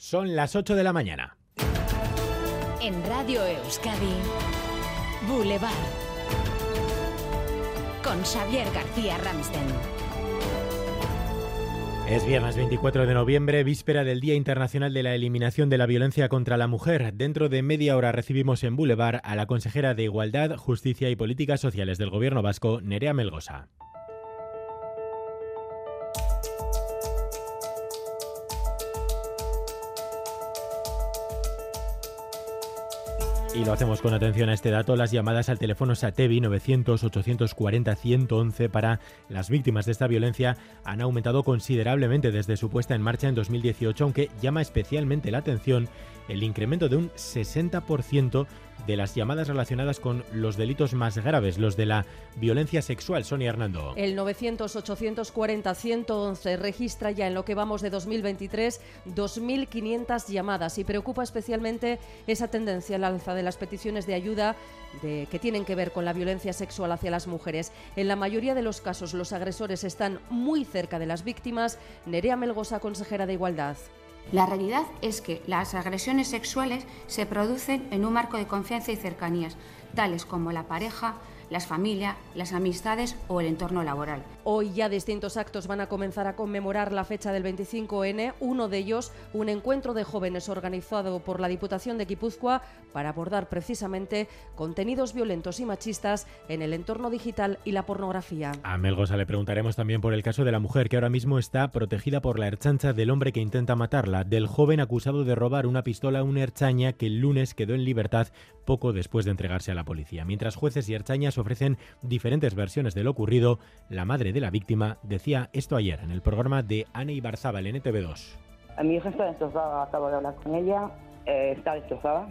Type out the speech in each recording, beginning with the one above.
Son las 8 de la mañana. En Radio Euskadi, Boulevard. Con Xavier García Ramsten. Es viernes 24 de noviembre, víspera del Día Internacional de la Eliminación de la Violencia contra la Mujer. Dentro de media hora recibimos en Boulevard a la consejera de Igualdad, Justicia y Políticas Sociales del Gobierno Vasco, Nerea Melgosa. Y lo hacemos con atención a este dato, las llamadas al teléfono SATEVI 900-840-111 para las víctimas de esta violencia han aumentado considerablemente desde su puesta en marcha en 2018, aunque llama especialmente la atención el incremento de un 60% de las llamadas relacionadas con los delitos más graves, los de la violencia sexual. Sonia Hernando. El 900-840-111 registra ya en lo que vamos de 2023 2.500 llamadas y preocupa especialmente esa tendencia al alza de las peticiones de ayuda que tienen que ver con la violencia sexual hacia las mujeres. En la mayoría de los casos los agresores están muy cerca de las víctimas. Nerea Melgosa, consejera de Igualdad. La realidad es que las agresiones sexuales se producen en un marco de confianza y cercanías, tales como la pareja, las familias, las amistades o el entorno laboral. Hoy ya distintos actos van a comenzar a conmemorar la fecha del 25N, uno de ellos un encuentro de jóvenes organizado por la Diputación de Guipúzcoa para abordar precisamente contenidos violentos y machistas en el entorno digital y la pornografía. A Melgosa le preguntaremos también por el caso de la mujer que ahora mismo está protegida por la herchancha del hombre que intenta matarla, del joven acusado de robar una pistola a una herchaña que el lunes quedó en libertad poco después de entregarse a la policía. Mientras jueces y herchañas ofrecen diferentes versiones de lo ocurrido, la madre de la víctima decía esto ayer en el programa de Anne Ibarzábal en ETV2. Mi hija está destrozada, acabo de hablar con ella, eh, está destrozada.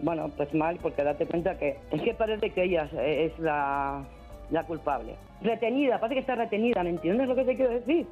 bueno, pues mal, porque date cuenta que es que parece que ella es la, la culpable. Retenida, parece que está retenida, ¿me entiendes lo que te quiero decir?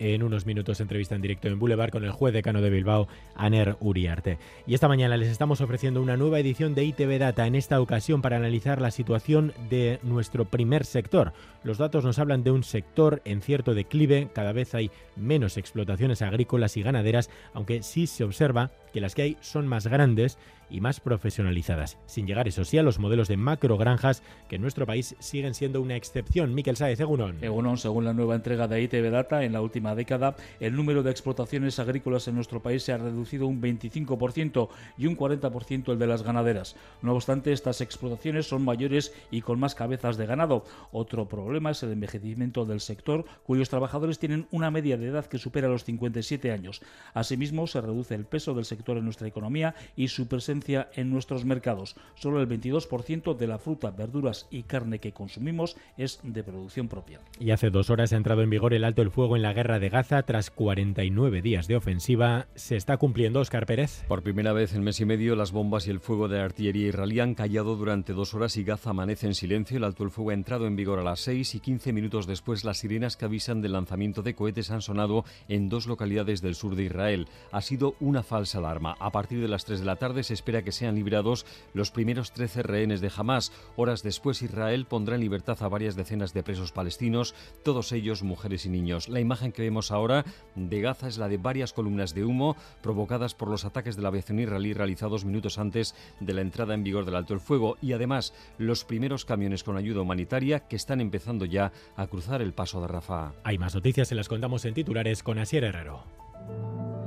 En unos minutos entrevista en directo en Boulevard con el juez decano de Bilbao, Aner Uriarte. Y esta mañana les estamos ofreciendo una nueva edición de ITV Data, en esta ocasión para analizar la situación de nuestro primer sector. Los datos nos hablan de un sector en cierto declive, cada vez hay menos explotaciones agrícolas y ganaderas, aunque sí se observa que las que hay son más grandes y más profesionalizadas, sin llegar eso sí a los modelos de macro granjas que en nuestro país siguen siendo una excepción. Miquel Sáez, Egunon. Egunon, según la nueva entrega de ITV Data, en la última década el número de explotaciones agrícolas en nuestro país se ha reducido un 25% y un 40% el de las ganaderas. No obstante, estas explotaciones son mayores y con más cabezas de ganado. Otro problema es el envejecimiento del sector, cuyos trabajadores tienen una media de edad que supera los 57 años. Asimismo, se reduce el peso del sector en nuestra economía y su presencia en nuestros mercados. Solo el 22% de la fruta, verduras y carne que consumimos es de producción propia. Y hace dos horas ha entrado en vigor el alto el fuego en la guerra de Gaza. Tras 49 días de ofensiva, ¿se está cumpliendo, Oscar Pérez? Por primera vez en mes y medio, las bombas y el fuego de artillería israelí han callado durante dos horas y Gaza amanece en silencio. El alto el fuego ha entrado en vigor a las 6 y 15 minutos después las sirenas que avisan del lanzamiento de cohetes han sonado en dos localidades del sur de Israel. Ha sido una falsa alarma. A partir de las 3 de la tarde se espera que sean liberados los primeros 13 rehenes de Hamas. Horas después, Israel pondrá en libertad a varias decenas de presos palestinos, todos ellos mujeres y niños. La imagen que vemos ahora de Gaza es la de varias columnas de humo provocadas por los ataques de la aviación israelí realizados minutos antes de la entrada en vigor del alto el fuego y además los primeros camiones con ayuda humanitaria que están empezando ya a cruzar el paso de Rafah. Hay más noticias, se las contamos en titulares con Asier Herrero.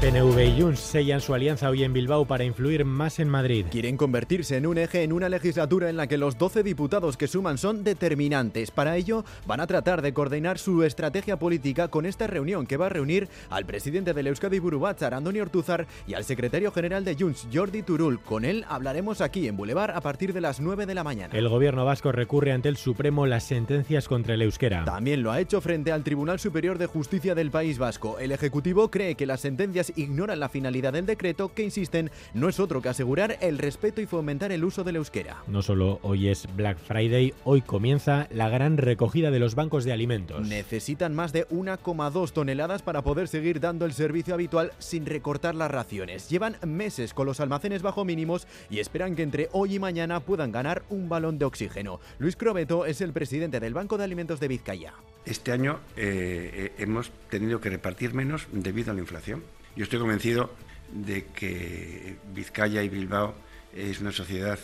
PNV y Junts sellan su alianza hoy en Bilbao para influir más en Madrid. Quieren convertirse en un eje en una legislatura en la que los 12 diputados que suman son determinantes. Para ello, van a tratar de coordinar su estrategia política con esta reunión que va a reunir al presidente del Euskadi Burubatzar, Andoni Ortuzar, y al secretario general de Junts, Jordi Turul. Con él hablaremos aquí en Boulevard a partir de las 9 de la mañana. El gobierno vasco recurre ante el Supremo las sentencias contra el euskera. También lo ha hecho frente al Tribunal Superior de Justicia del País Vasco. El Ejecutivo cree que las sentencias ignoran la finalidad del decreto que, insisten, no es otro que asegurar el respeto y fomentar el uso del euskera. No solo hoy es Black Friday, hoy comienza la gran recogida de los bancos de alimentos. Necesitan más de 1,2 toneladas para poder seguir dando el servicio habitual sin recortar las raciones. Llevan meses con los almacenes bajo mínimos y esperan que entre hoy y mañana puedan ganar un balón de oxígeno. Luis Crobeto es el presidente del Banco de Alimentos de Vizcaya. Este año eh, eh, hemos tenido que repartir menos debido a la inflación. Yo estoy convencido de que Vizcaya y Bilbao es una sociedad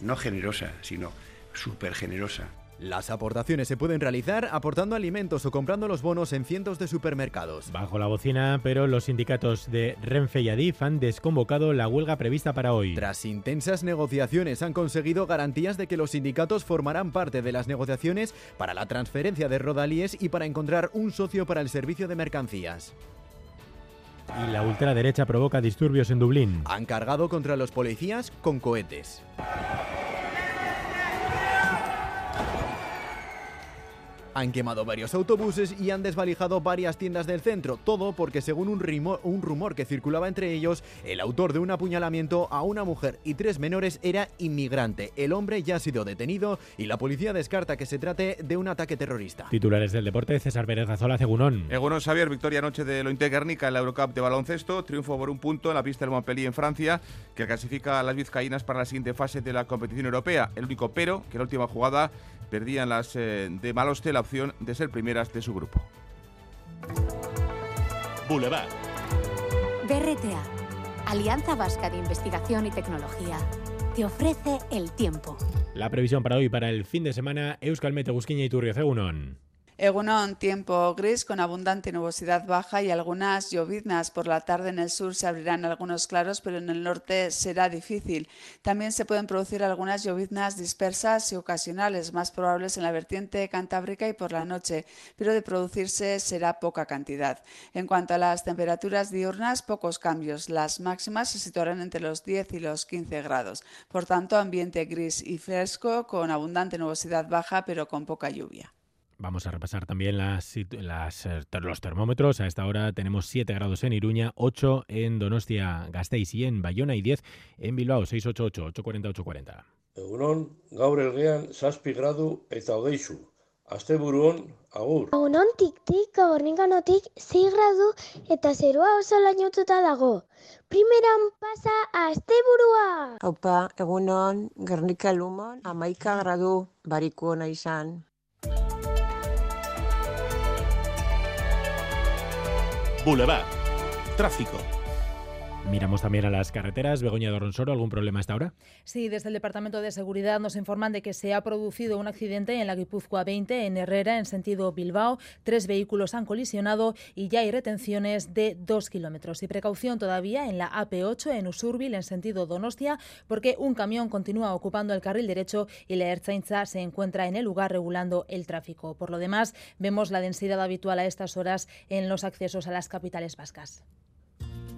no generosa, sino súper generosa. Las aportaciones se pueden realizar aportando alimentos o comprando los bonos en cientos de supermercados. Bajo la bocina, pero los sindicatos de Renfe y Adif han desconvocado la huelga prevista para hoy. Tras intensas negociaciones han conseguido garantías de que los sindicatos formarán parte de las negociaciones para la transferencia de rodalíes y para encontrar un socio para el servicio de mercancías. Y la ultraderecha provoca disturbios en Dublín. Han cargado contra los policías con cohetes. Han quemado varios autobuses y han desvalijado varias tiendas del centro, todo porque según un, rimo- un rumor que circulaba entre ellos, el autor de un apuñalamiento a una mujer y tres menores era inmigrante. El hombre ya ha sido detenido y la policía descarta que se trate de un ataque terrorista. Titulares del deporte, César Pérez Gazola, Cegunón. Egunon Xavier, victoria anoche de Lointe Guernica en la Eurocup de baloncesto, triunfo por un punto en la pista del Montpellier en Francia, que clasifica a las vizcaínas para la siguiente fase de la competición europea. El único pero, que en la última jugada perdían las eh, de Maloste la opción de ser primeras de su grupo. Boulevard. BRTA, Alianza Vasca de Investigación y Tecnología, te ofrece el tiempo. La previsión para hoy para el fin de semana, Euskal Mete, Busquiña y Turrio, Cegunón. Egunon, tiempo gris con abundante nubosidad baja y algunas lloviznas. Por la tarde en el sur se abrirán algunos claros, pero en el norte será difícil. También se pueden producir algunas lloviznas dispersas y ocasionales, más probables en la vertiente cantábrica y por la noche, pero de producirse será poca cantidad. En cuanto a las temperaturas diurnas, pocos cambios. Las máximas se situarán entre los 10 y los 15 grados. Por tanto, ambiente gris y fresco con abundante nubosidad baja, pero con poca lluvia. Vamos a repasar también las, las, eh, los termómetros. A esta hora tenemos 7 grados en Iruña, 8 en Donostia, Gasteiz y en Bayona y 10 en Bilbao, 688, 840, 840. Egunon, gaur elgean zazpi gradu eta hogeizu. Asteburuon, agur. Egunontik tik gabornikanotik sei gradu eta zerua oso lainotuta dago. Primeran pasa asteburua! Haupa, egunon, Gernika Lumon, amaika gradu bariko ona izan. Boulevard. Tráfico. Miramos también a las carreteras. Begoña Dorronsoro, ¿algún problema hasta ahora? Sí, desde el Departamento de Seguridad nos informan de que se ha producido un accidente en la Guipúzcoa 20 en Herrera en sentido Bilbao. Tres vehículos han colisionado y ya hay retenciones de dos kilómetros. Y precaución todavía en la AP8 en Usurbil en sentido Donostia porque un camión continúa ocupando el carril derecho y la Ertzaintza se encuentra en el lugar regulando el tráfico. Por lo demás, vemos la densidad habitual a estas horas en los accesos a las capitales vascas.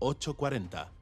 840.